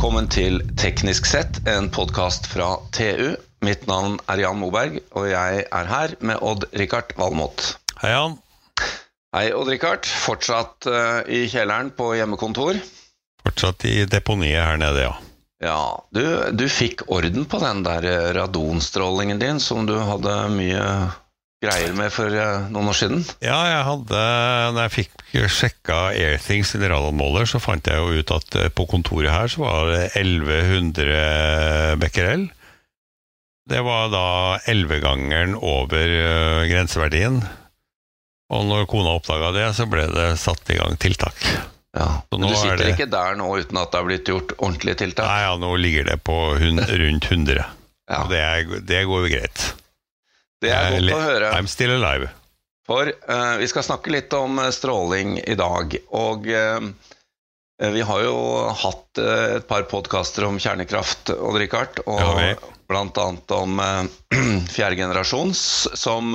velkommen til Teknisk sett, en podkast fra TU. Mitt navn er Jan Moberg, og jeg er her med Odd-Rikard Valmot. Hei, Jan. Hei, Odd-Rikard. Fortsatt uh, i kjelleren på hjemmekontor? Fortsatt i deponiet her nede, ja. Ja, du, du fikk orden på den der eh, radonstrålingen din som du hadde mye greier med for uh, noen år siden? Ja, jeg hadde Når jeg fikk sjekka Airthings radonmåler, så fant jeg jo ut at på kontoret her så var det 1100 becquerel. Det var da ellevegangeren over uh, grenseverdien. Og når kona oppdaga det, så ble det satt i gang tiltak. Ja, Men du sitter det... ikke der nå uten at det har blitt gjort ordentlige tiltak? Nei, ja, nå ligger det på hund, rundt 100. Ja. Og det, er, det, går jo greit. Det er godt å høre. I'm still alive. For uh, vi skal snakke litt om eh, stråling i dag. Og uh, vi har jo hatt uh, et par podkaster om kjernekraft, Odd Rikard. Og ja, annet om fjerde generasjons, som,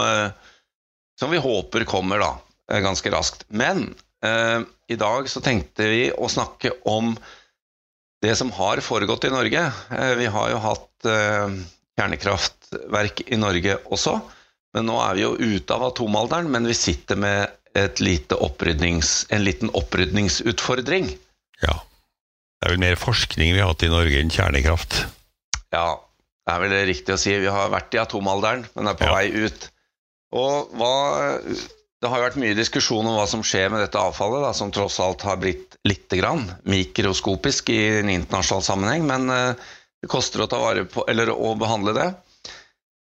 som vi håper kommer da, ganske raskt. Men i dag så tenkte vi å snakke om det som har foregått i Norge. Vi har jo hatt kjernekraftverk i Norge også. Men nå er vi jo ute av atomalderen, men vi sitter med en liten opprydningsutfordring. Ja. Det er vel mer forskning vi har hatt i Norge enn kjernekraft. Ja, det er vel riktig å si. Vi har vært i atomalderen, men er på ja. vei ut. Og hva, Det har vært mye diskusjon om hva som skjer med dette avfallet, da, som tross alt har blitt lite grann mikroskopisk i en internasjonal sammenheng, men uh, det koster å ta vare på, eller å behandle det.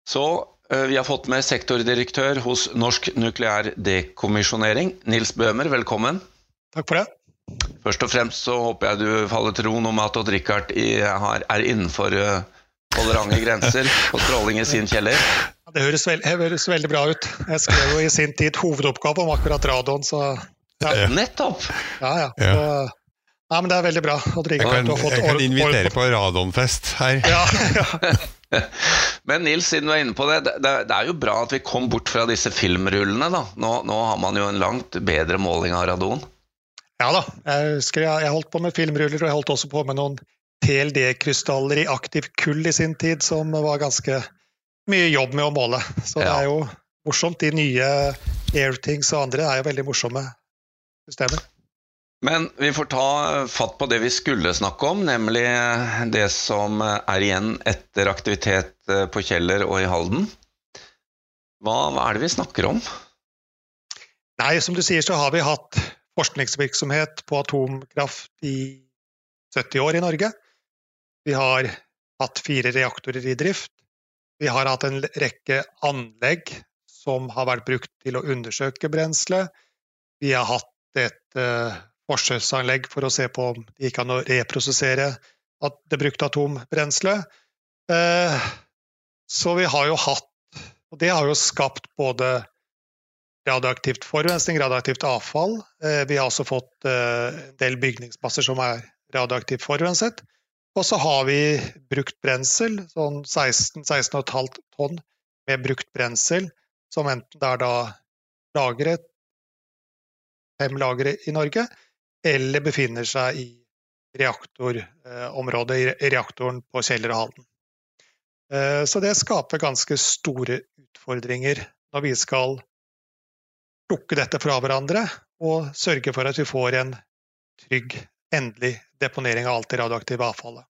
Så Eh, vi har fått med sektordirektør hos Norsk nukleær dekommisjonering, Nils Bøhmer. Velkommen. Takk for det. Først og fremst så håper jeg du faller til ro om at Odd Rikard er innenfor eh, tolerante grenser og stråling i sin kjeller. Det høres, veld, det høres, veldig bra ut. Jeg skrev jo i sin tid hovedoppgave om akkurat radioen, så ja. Nettopp! Ja, ja. Så, ja, men det er veldig bra. jeg kan, jeg kan invitere på radonfest her. Ja, ja. Men Nils, siden du er inne på det, det, er jo bra at vi kom bort fra disse filmrullene. da. Nå, nå har man jo en langt bedre måling av radon. Ja da. Jeg, husker jeg, jeg holdt på med filmruller, og jeg holdt også på med noen TLD-krystaller i aktiv kull i sin tid, som var ganske mye jobb med å måle. Så ja. det er jo morsomt. De nye Airthings og andre er jo veldig morsomme systemer. Men vi får ta fatt på det vi skulle snakke om, nemlig det som er igjen etter aktivitet eh, på Kjeller og i Halden. Hva, hva, er det vi snakker om? Nei, Som du sier, så har vi hatt forskningsvirksomhet på atomkraft i 70 år i Norge. Vi har hatt fire reaktorer i drift. Vi har hatt en rekke anlegg som har vært brukt til å undersøke brenselet. Vi har hatt et forsøksanlegg for å se på om det gikk an å reprosessere det brukte atombrenselet. Eh, så vi har jo hatt Og det har jo skapt både radioaktivt forurensning, radioaktivt avfall. Eh, vi har også fått eh, en del bygningsmasser som er radioaktivt forurenset. Og så har vi brukt brensel, sånn 16-16,5 tonn med brukt brensel, som enten det er da lagret fem lagre i Norge, eller befinner seg i reaktorområdet, i reaktoren på Kjeller og Halden. Eh, så det skaper ganske store utfordringer når vi skal plukke dette fra hverandre og sørge for at vi får en trygg, endelig deponering av alt det radioaktive avfallet.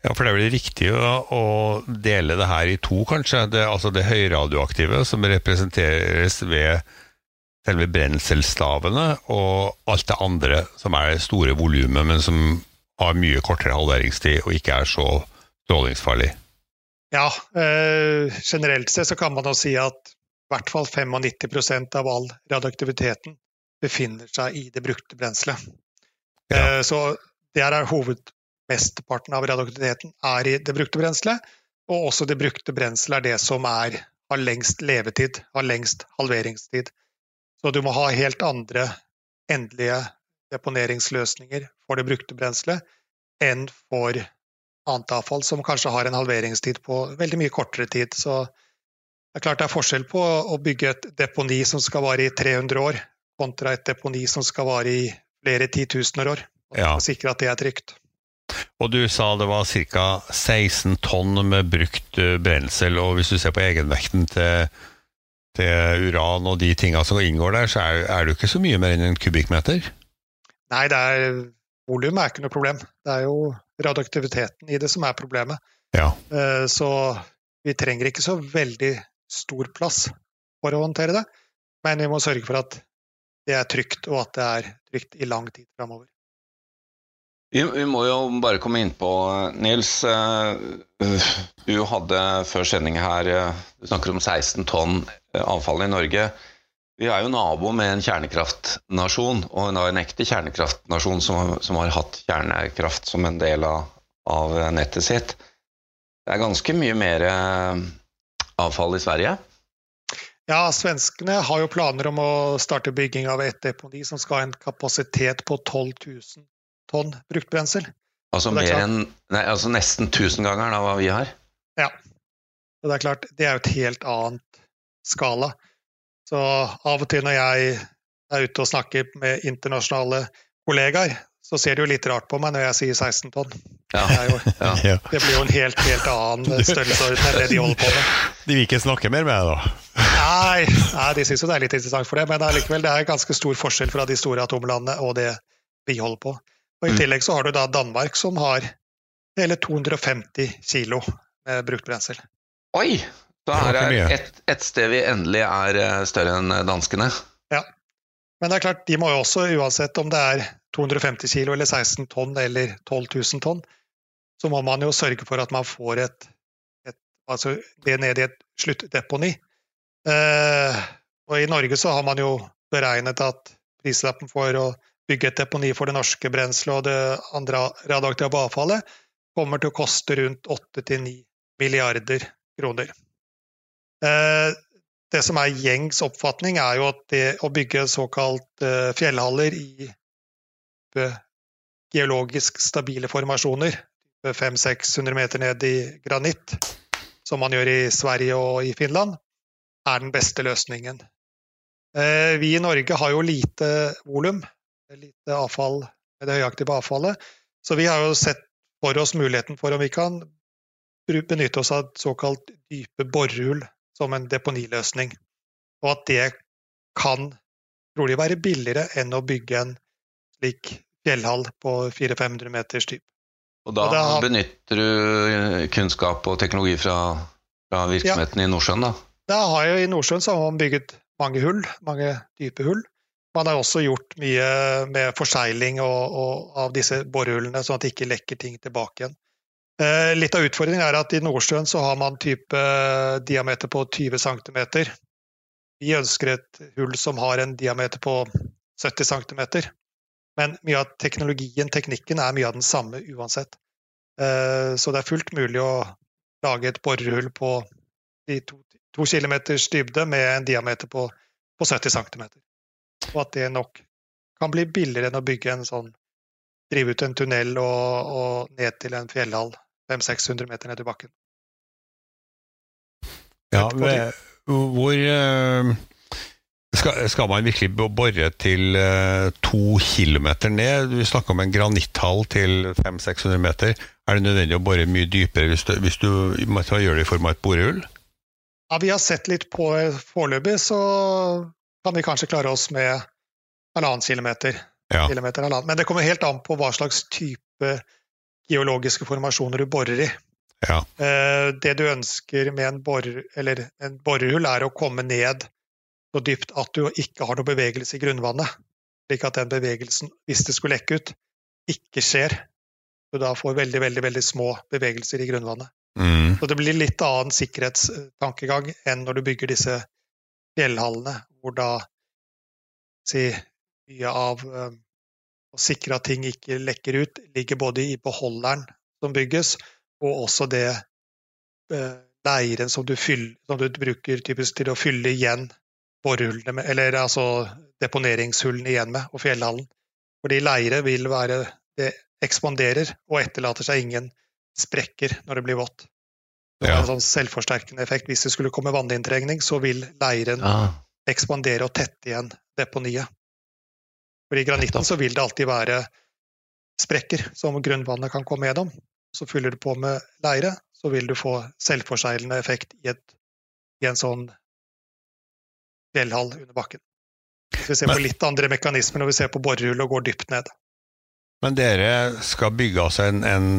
Ja, for det er vel riktig å dele det her i to, kanskje? Det, altså det høyradioaktive, som representeres ved selve brenselstavene og alt det andre som er det store volumet, men som har mye kortere halveringstid og ikke er så strålingsfarlig? Ja, øh, generelt sett så kan man jo si at i hvert fall 95% av all radioaktiviteten befinner seg i det brukte brenselet. Ja. Eh, så der er hovedmesteparten av radioaktiviteten er i det brukte brenselet, og også det brukte brenselet er det som er, har lengst levetid, har lengst halveringstid. Så du må ha helt andre endelige deponeringsløsninger for det brukte brenselet enn for annet avfall, som kanskje har en halveringstid på veldig mye kortere tid. Så det er klart det er forskjell på å bygge et deponi som skal vare i 300 år, kontra et deponi som skal vare i flere titusener år. Og ja. sikre at det er trygt. Og du sa det var ca. 16 tonn med brukt brensel, og hvis du ser på egenvekten til, til uran og de tinga som inngår der, så er, er det jo ikke så mye mer enn en kubikkmeter? Nei, det er volum er ikke noe problem. Det er jo radioaktiviteten i det som er problemet. Ja. Eh, så vi trenger ikke så veldig stor plass for å håndtere det, men vi må sørge for at det er trygt, og at det er trygt i lang tid framover. Vi, vi, må jo bare komme inn på, Nils. Eh, du hadde før sending her eh, Du snakker om 16 tonn avfall i Norge. Vi er jo nabo med en kjernekraftnasjon, og en ekte kjernekraftnasjon som, som, har hatt kjernekraft som en del av, av nettet sitt. Det er ganske mye mer avfall i Sverige? Ja, svenskene har jo planer om å starte bygging av et deponi som skal ha en kapasitet på 12 000 tonn brukt brensel. Altså, enn, nei, altså nesten tusen ganger av hva vi har? Ja. Og det er klart, det er jo et helt annet skala. Så av og til når jeg er ute og snakker med internasjonale kollegaer, så ser de jo litt rart på meg når jeg sier 16 tonn. Ja. Det, jo, ja. det, blir jo en helt, helt annen størrelsesorden enn det de holder på med. De vil ikke snakke mer med deg, da? Nei, nei de syns jo det er litt interessant for det, men allikevel, det er ganske stor forskjell fra de store atomlandene og det vi holder på. Og I mm. tillegg så har du da Danmark, som har hele 250 kilo med brukt brensel. Oi! Da er det et, et sted vi endelig er eh, større enn danskene. Ja. Men det er klart, de må jo også, uansett om det er 250 kilo eller 16 tonn eller 12 000 tonn, så må man jo sørge for at man får et, et altså det ned i et sluttdeponi. Eh, og I Norge så har man jo beregnet at prislappen for å bygge et deponi for det norske brenselet og det andre radioaktive avfallet kommer til å koste rundt 8-9 milliarder kroner. Eh, det som er gjengs oppfatning, er jo at det å bygge såkalt eh, fjellhaller i geologisk stabile formasjoner, 500-600 meter ned i granitt, som man gjør i Sverige og i Finland, er den beste løsningen. Eh, vi i Norge har jo lite volum, lite avfall med det høyaktive avfallet, så vi har jo sett for oss muligheten for om vi kan benytte oss av såkalt dype borehull som en deponiløsning, og at det kan trolig være billigere enn å bygge en slik fjellhall på 400-500 meters dyp. Og da, og da, benytter du eh, kunnskap og teknologi fra, fra virksomheten ja, i Nordsjøen, da? Da har jo I Nordsjøen så har man bygget mange hull, mange dype hull. Man har også gjort mye med forsegling og, og av disse borehullene, sånn at det ikke lekker ting tilbake igjen. Eh, litt av utfordringen er at i Nordsjøen så har man type eh, diameter på 20 cm. Vi ønsker et hull som har en diameter på 70 cm. Men mye av teknologien, teknikken, er mye av den samme uansett. Eh, så det er fullt mulig å lage et borehull på de to, to kilometers dybde med en diameter på, på 70 cm. Og at det nok kan bli billigere enn å bygge en sånn Drive ut en tunnel og, og ned til en fjellhall 500-600 meter ned i bakken. Ja, hvor uh, skal, skal, man virkelig bore til uh, to kilometer ned? Du snakker om en granitthall til 500-600 meter. Er det nødvendig å bore mye dypere hvis du, hvis du gjør det i form av et borehull? Ja, Vi har sett litt på foreløpig, så kan vi kanskje klare oss med halvannen kilometer. Ja. kilometer halvannen. Men det kommer helt an på hva slags type geologiske formasjoner du borer i. Ja. Uh, det du ønsker med en, bor, en borehull, er å komme ned så dypt at du ikke har noe bevegelse i grunnvannet. Slik at den bevegelsen, hvis det skulle lekke ut, ikke skjer. Du da får veldig, veldig, veldig små bevegelser i grunnvannet. Mm. Så det blir litt annen sikkerhetstankegang enn når du bygger disse fjellhallene, hvor da si, mye av um, å sikre at ting ikke lekker ut, ligger både i beholderen som bygges, og også det uh, leiren som du, fyller, som du bruker typisk til å fylle igjen borehullene med, eller altså deponeringshullene igjen med, og fjellhallen. Fordi leire vil være Det ekspanderer og etterlater seg ingen sprekker når det blir vått. Det er en sånn selvforsterkende effekt. Hvis det skulle komme vanninntrengning, så vil leiren ja. Ekspandere og tette igjen deponiet. For i granitten så vil det alltid være sprekker som grunnvannet kan komme gjennom. Så fyller du på med leire, så vil du få selvforseglende effekt i, et, i en sånn fjellhall under bakken. Så vi ser på litt andre mekanismer når vi ser på borerull og går dypt ned. Men dere skal bygge altså en, en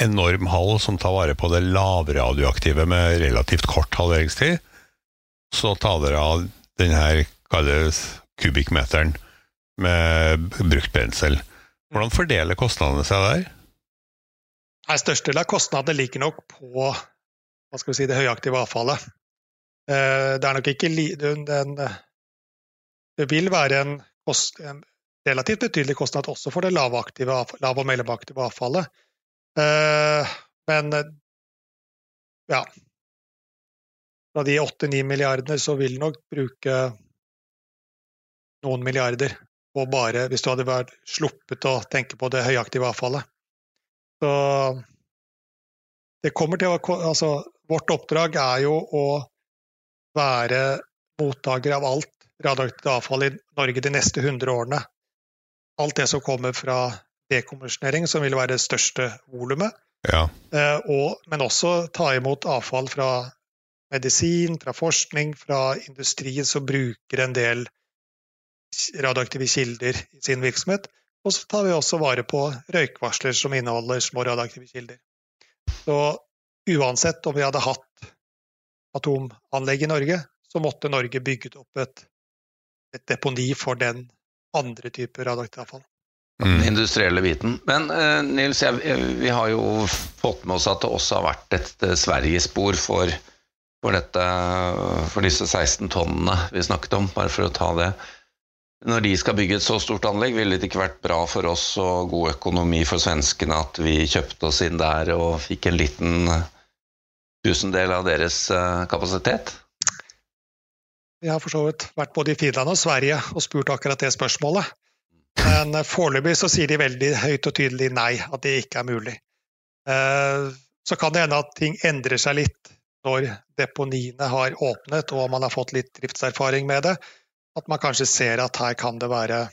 enorm hall som tar vare på det lavradioaktive med relativt kort halveringstid. Så tar dere av den her kalles kubikkmeteren med brukt brensel. Hvordan fordeler kostnadene seg der? Nei, Størstedelen av kostnadene ligger nok på hva skal vi si, det høyaktive avfallet. Eh, det er nok ikke den, Det vil være en, kost, en, relativt betydelig kostnad også for det lavaktive, lav- og mellomaktive avfallet. Eh, men ja Fra de 8-9 milliardene så vil nok bruke noen milliarder på bare hvis du hadde vært sluppet å tenke på det høyaktive avfallet. Så det kommer til å Altså, vårt oppdrag er jo å være mottaker av alt radioaktivt avfall i Norge de neste 100 årene. Alt det som kommer fra dekommisjonering, som vil være det største volumet. Ja. Eh, men også ta imot avfall fra medisin, fra forskning, fra industrien som bruker en del radioaktive kilder i sin virksomhet. Og så tar vi også vare på røykvarsler som inneholder små radioaktive kilder. Så uansett om vi hadde hatt atomanlegg i Norge, så måtte Norge bygget opp et, et deponi for den andre type radioaktivt avfall. Den mm. industrielle biten. Men eh, Nils, jeg, vi har jo fått med oss at det også har vært et Sverigespor for, for, dette, for disse 16 tonnene vi snakket om, bare for å ta det når de skal bygge et så stort anlegg, ville det ikke vært bra for oss og god økonomi for svenskene at vi kjøpte oss inn der og fikk en liten tusendel av deres eh, kapasitet? Vi har for så vidt vært både i Finland og Sverige og spurt akkurat det spørsmålet. Men eh, foreløpig så sier de veldig høyt og tydelig nei, at det ikke er mulig. Eh, så kan det hende at ting endrer seg litt når deponiene har åpnet og man har fått litt driftserfaring med det at man kanskje ser at her kan det være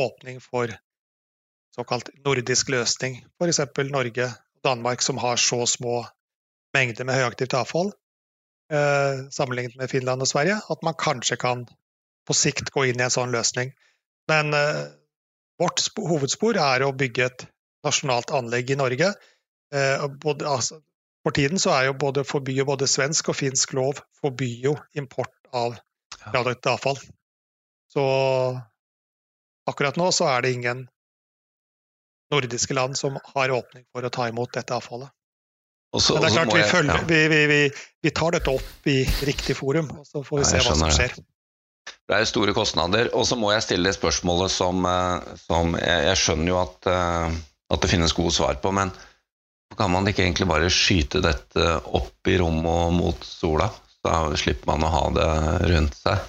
åpning for såkalt nordisk løsning. F.eks. Norge og Danmark, som har så små mengder med høyaktivt avfall eh, sammenlignet med Finland og Sverige, at man kanskje kan på sikt gå inn i en sånn løsning. Men eh, vårt hovedspor er å bygge et nasjonalt anlegg i Norge. Eh, både, altså, for tiden så er jo både forbyr både svensk og finsk lov forbyr jo import av radioaktivt avfall. Så akkurat nå så er det ingen nordiske land som har åpning for å ta imot dette avfallet. Også, Men det er klart, vi, følger, ja. vi, vi, vi, vi, tar dette opp i riktig forum, og så får vi se hva som skjer. Det er jo store kostnader. Og så må jeg stille det spørsmålet som, eh, som jeg, jeg, skjønner jo at, eh, at, det finnes gode svar på, men kan man ikke egentlig bare skyte dette opp i rommet og mot sola? Så slipper man å ha det rundt seg.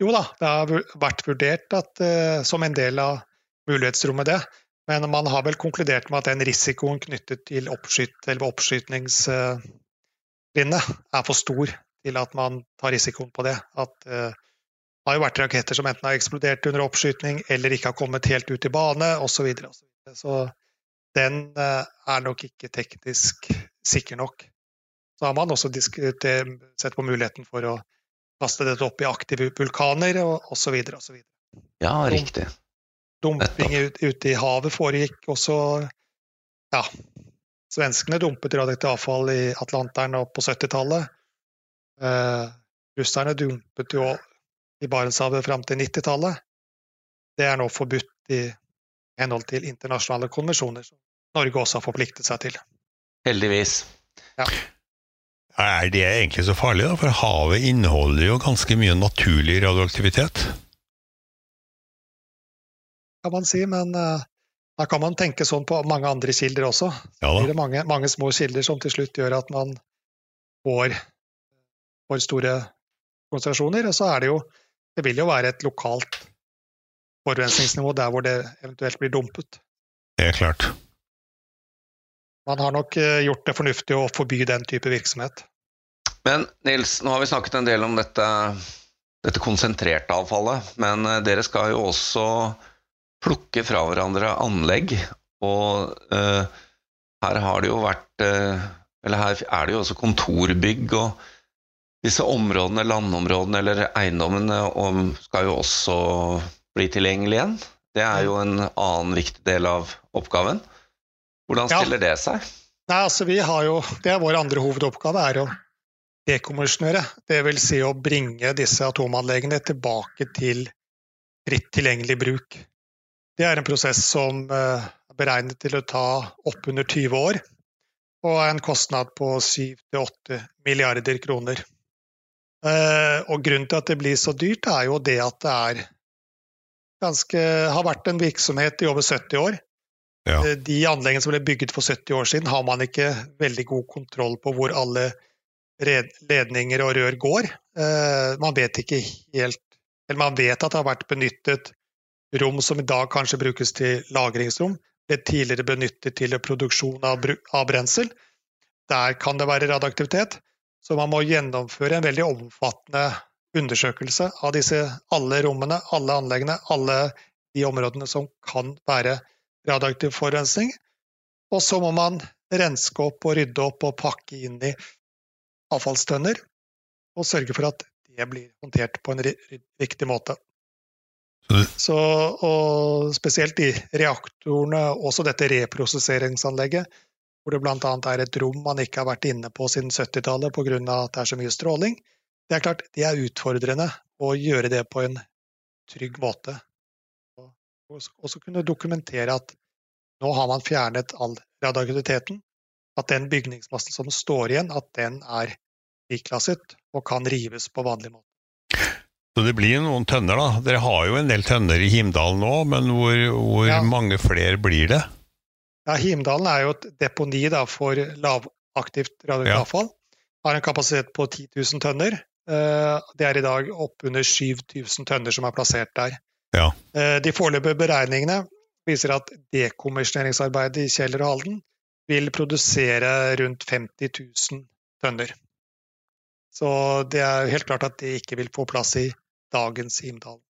Jo da, det har vært vurdert at, uh, som en del av mulighetsrommet, det. Men man har vel konkludert med at den risikoen knyttet til oppskyt, oppskytningslinje er for stor til at man tar risikoen på det. At uh, det har jo vært raketter som enten har eksplodert under oppskytning eller ikke har kommet helt ut i bane osv. Så, så, så den uh, er nok ikke teknisk sikker nok. Så har man også sett på muligheten for å kaste dette opp i aktive vulkaner osv. osv. Ja, riktig. Dumping ute ut i havet foregikk også Ja, svenskene dumpet radioaktivt avfall i Atlanteren på 70-tallet. Eh, russerne dumpet jo i Barentshavet fram til 90-tallet. Det er nå forbudt i henhold til internasjonale konvensjoner som Norge også har forpliktet seg til. Heldigvis. Ja. Er det egentlig så farlig, da? For havet inneholder jo ganske mye naturlig radioaktivitet? Kan man si, men uh, da kan man tenke sånn på mange andre kilder også. Ja, det er mange, mange, små kilder som til slutt gjør at man får, får store konsentrasjoner. Og så er det jo Det vil jo være et lokalt forurensningsnivå der hvor det eventuelt blir dumpet. Det er klart. Man har nok eh, gjort det fornuftig å forby den type virksomhet. Men Nils, nå har vi snakket en del om dette, dette konsentrerte avfallet. Men eh, dere skal jo også plukke fra hverandre anlegg Og uh, her har det jo vært uh, Eller her er det jo også kontorbygg og disse områdene, landområdene eller eiendommene, skal jo også bli tilgjengelig igjen. Det er jo en annen viktig del av oppgaven. Hvordan stiller ja. det seg? Nei, altså vi har jo, Det er vår andre hovedoppgave, er å dekommisjonere. Dvs. Si å bringe disse atomanleggene tilbake til fritt tilgjengelig bruk. Det er en prosess som eh, er beregnet til å ta oppunder 20 år, og en kostnad på 7-8 milliarder kroner. Eh, og grunnen til at det blir så dyrt, er jo det at det er ganske, har vært en virksomhet i over 70 år. Ja. Eh, de anleggene som ble bygget for 70 år siden, har man ikke veldig god kontroll på hvor alle ledninger og rør går. Eh, man vet ikke helt Eller man vet at det har vært benyttet rom som i dag kanskje brukes til lagringsrom, ble tidligere benyttet til produksjon av, av brensel. Der kan det være radioaktivitet. Så man må gjennomføre en veldig omfattende undersøkelse av disse alle rommene, alle anleggene, alle de områdene som kan være radioaktiv forurensning. Og så må man renske opp og rydde opp og pakke inn i avfallstønner. Og sørge for at det blir håndtert på en riktig måte. Så, og spesielt i reaktorene, også dette reprosesseringsanlegget, hvor det bl.a. er et rom man ikke har vært inne på siden 70-tallet pga. at det er så mye stråling. Det er klart, det er utfordrende å gjøre det på en trygg måte og så kunne dokumentere at nå har man fjernet all radioaktiviteten. At den bygningsmassen som står igjen, at den er friklasset og kan rives på vanlig måte. Så det blir noen tønner, da. Dere har jo en del tønner i Himdalen nå, men hvor, hvor ja. mange flere blir det? Ja, Himdalen er jo et deponi da, for lavaktivt radioaktivt avfall. Har en kapasitet på 10 000 tønner. Eh, det er i dag oppunder 7000 tønner som er plassert der. Ja. Eh, de foreløpige beregningene viser at dekommisjoneringsarbeidet i Kjeller og Halden vil produsere rundt 50 000 tønner. Så det er helt klart at det ikke vil få plass i dagens Imdal.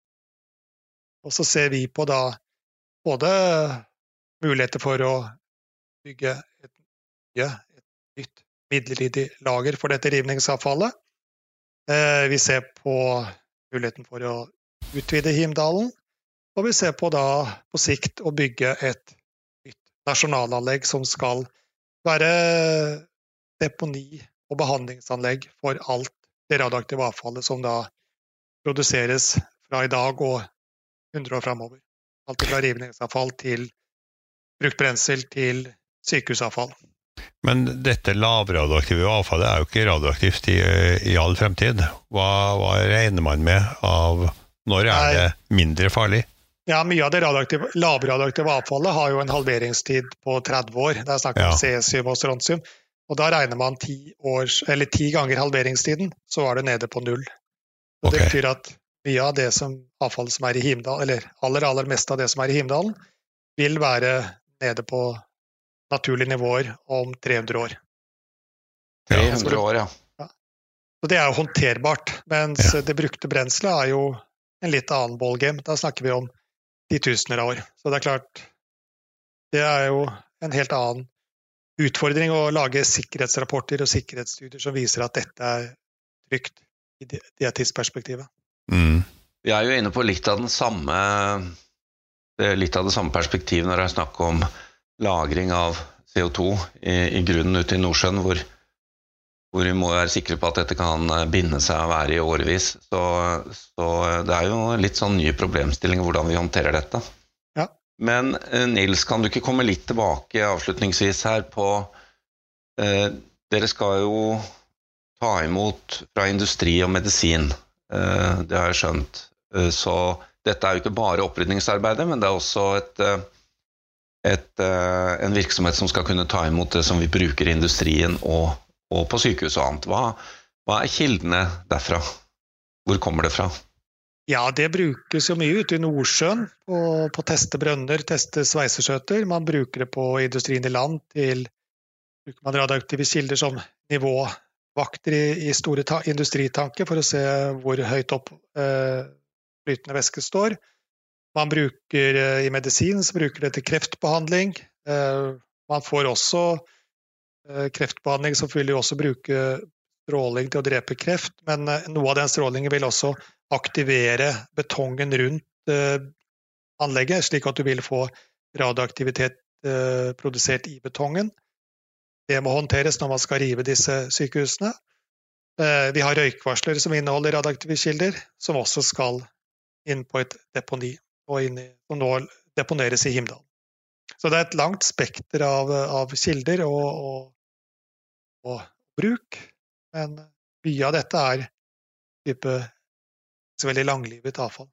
Og så ser vi på da både muligheter for å bygge et, et nytt midlertidig lager for dette rivningsavfallet. Eh, vi ser på muligheten for å utvide Himdalen. Og vi ser på da på sikt å bygge et nytt nasjonalanlegg som skal være deponi og behandlingsanlegg for alt det radioaktive avfallet som da produseres fra i dag og 100 år framover. Alt fra rivningsavfall til brukt brensel til sykehusavfall. Men dette lavradioaktive avfallet er jo ikke radioaktivt i, i all fremtid. Hva, hva regner man med av når er det mindre farlig? Ja, Mye av det lavradioaktive avfallet har jo en halveringstid på 30 år. Det er snakk om ja. cesium og strontium. Og da regner man ti, års, ti ganger halveringstiden, så er det nede på null. Og okay. Det betyr at mye av det som, avfallet som er i Himdalen, eller aller, aller meste av det som er i Himdalen, vil være nede på naturlige nivåer om 300 år. 300 år, ja. ja. Så det er jo håndterbart. Mens ja. det brukte brenselet er jo en litt annen ballgame. Da snakker vi om titusener av år. Så det er klart Det er jo en helt annen utfordring å lage sikkerhetsrapporter og sikkerhetsstudier som viser at dette er trygt i det tidsperspektivet. Mm. Vi er jo inne på litt av den samme litt av det samme perspektivet når det er snakk om lagring av CO2 i, i grunnen ute i Nordsjøen, hvor hvor vi må være sikre på at dette kan eh, binde seg og være i årevis. Så, så, eh, det er jo litt sånn nye problemstillinger hvordan vi håndterer dette. Ja. Men eh, Nils, kan du ikke komme litt tilbake avslutningsvis her på eh, Dere skal jo ta imot fra industri og medisin. Eh, det har jeg skjønt. Eh, så dette er jo ikke bare opprydningsarbeidet, men det er også et, et, en virksomhet som skal kunne ta imot det som vi bruker i industrien og og på sykehus og annet. Hva, hva er kildene derfra? Hvor kommer det fra? Ja, det brukes jo mye ute i Nordsjøen på, på teste brønner, teste sveiseskjøter. Man bruker det på industrien i land til bruker man radioaktive kilder som nivåvakter i, i store ta, industritanker for å se hvor høyt opp eh, flytende væske står. Man bruker eh, I medisin så bruker det til kreftbehandling. Man får også kreftbehandling, som vil også bruke stråling til å drepe kreft, men noe av den strålingen vil også aktivere betongen rundt anlegget, slik at du vil få radioaktivitet produsert i betongen. Det må håndteres når man skal rive disse sykehusene. Eh, vi har røykvarsler som inneholder radioaktive kilder, som også skal inn på et deponi, og, i, som nå deponeres i Himdal. Så det er et langt spekter av, av kilder og, og, og, bruk, men mye av dette er type så veldig langlivet avfall.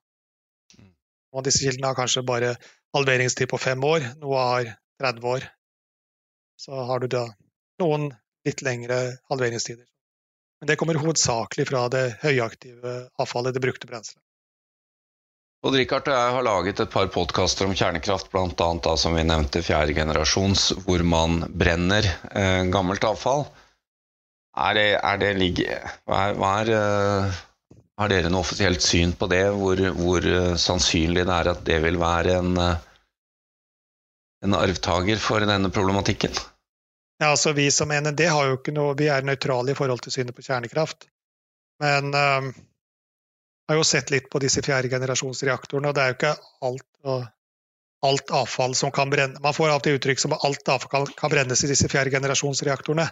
Mm. Og disse kildene har kanskje bare halveringstid på fem år, noe har 30 år. Så har du da noen litt lengre halveringstider. Men det kommer hovedsakelig fra det høyaktive avfallet, det brukte brenselet. Og Richard og jeg har laget et par podkaster om kjernekraft, bl.a. som vi nevnte fjerde generasjons, hvor man brenner eh, gammelt avfall. Er det, er det ligge, hva er, uh, har dere noe offisielt syn på det? Hvor, hvor uh, sannsynlig det er at det vil være en, uh, en arvtaker for denne problematikken? Ja, altså Vi som NND har jo ikke noe, vi er nøytrale i forhold til synet på kjernekraft. Men jeg har jo sett litt på disse fjerdegenerasjonsreaktorene, og det er jo ikke alt, alt, avfall som kan brenne Man får alltid uttrykk som at alt avfall kan, brennes i disse fjerdegenerasjonsreaktorene,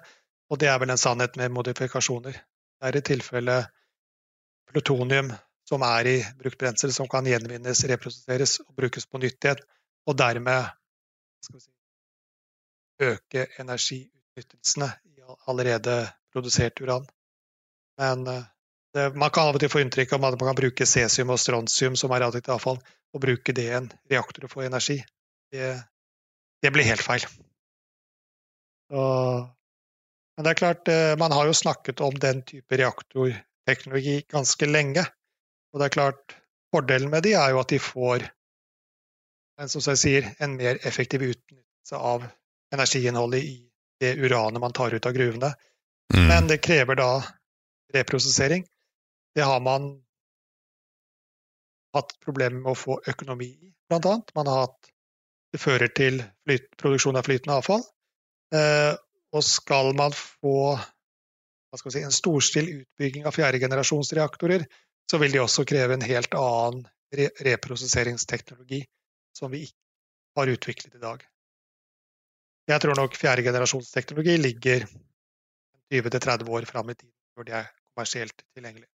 og det er vel en sannhet med modifikasjoner. Det er i tilfelle plutonium som er i brukt brensel, som kan gjenvinnes, reproduseres og brukes på nytt igjen, og dermed si, øke energiutnyttelsene i allerede produsert uran. Men eh, man kan av og til få inntrykk av at man kan bruke cesium og strontium som er radioaktivt avfall, og bruke det i en reaktor og få energi. Det, det blir helt feil. Og, men det er klart, eh, man har jo snakket om den type reaktorteknologi ganske lenge. Og det er klart, fordelen med de er jo at de får som jeg sier, en mer effektiv utnyttelse av energiinnholdet i det uranet man tar ut av gruvene. Mm. Men det krever da reprosessering. Det har man hatt problemer med å få økonomi i, annet. Man har hatt, det fører til flyt, produksjon av flytende avfall. Eh, og skal man få si, en storstilt utbygging av fjerdegenerasjonsreaktorer, så vil de også kreve en helt annen re reprosesseringsteknologi som vi ikke har utviklet i dag. Jeg tror nok fjerdegenerasjonsteknologi ligger 20-30 år fram i tid, når det er kommersielt tilgjengelig.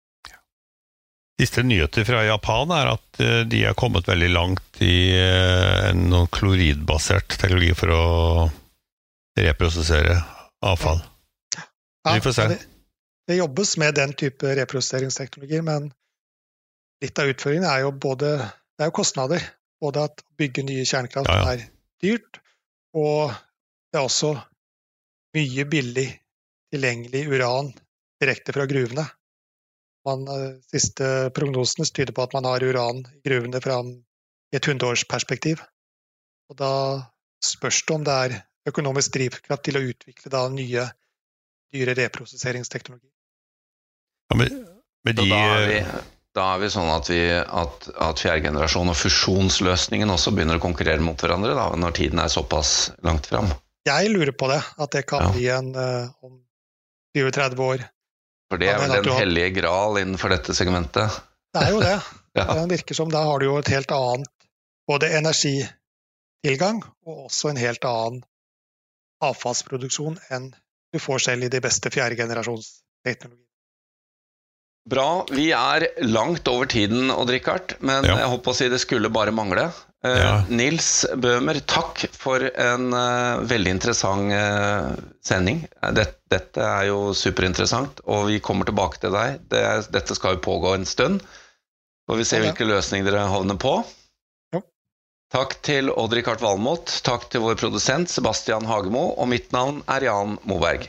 Siste nyheter fra Japan er at eh, de har kommet veldig langt i eh, en kloridbasert teknologi for å reprosessere avfall. Ja, vi får se. Det, det, jobbes med den type reprosesseringsteknologier, men litt av utføringen er jo både Det er jo kostnader. Både at å bygge nye kjernekraft ja, ja. er dyrt, og det er også mye billig tilgjengelig uran direkte fra gruvene. Man, eh, siste prognosene tyder på at man har uran i gruvene fra et hundreårsperspektiv. Og da spørs det om det er økonomisk drivkraft til å utvikle da nye, dyre reprosesseringsteknologi. Ja, men, men de, da, er vi, da, er vi, sånn at, vi, at, at fjerdegenerasjon og fusjonsløsningen også begynner å konkurrere mot hverandre da, når tiden er såpass langt fram? Jeg lurer på det, at det kan ja. bli en uh, om 20-30 år. For det er vel den hellige gral innenfor dette segmentet? Det er jo det. ja. Det virker som da har du jo et helt annet både energitilgang og også en helt annen avfallsproduksjon enn du får selv i de beste fjerdegenerasjonsteknologiene. Bra. Vi er langt over tiden, Odd Rikard, men ja. jeg håper å si det skulle bare mangle. Uh, ja. Nils Bøhmer, takk for en uh, veldig interessant uh, sending. Dette, dette er jo superinteressant, og vi kommer tilbake til deg. Det, dette skal jo pågå en stund. og vi ser ja, hvilke løsninger dere havner på. Ja. Takk til Odd-Rikard Valmot, takk til vår produsent Sebastian Hagemo, og mitt navn er Jan Moberg.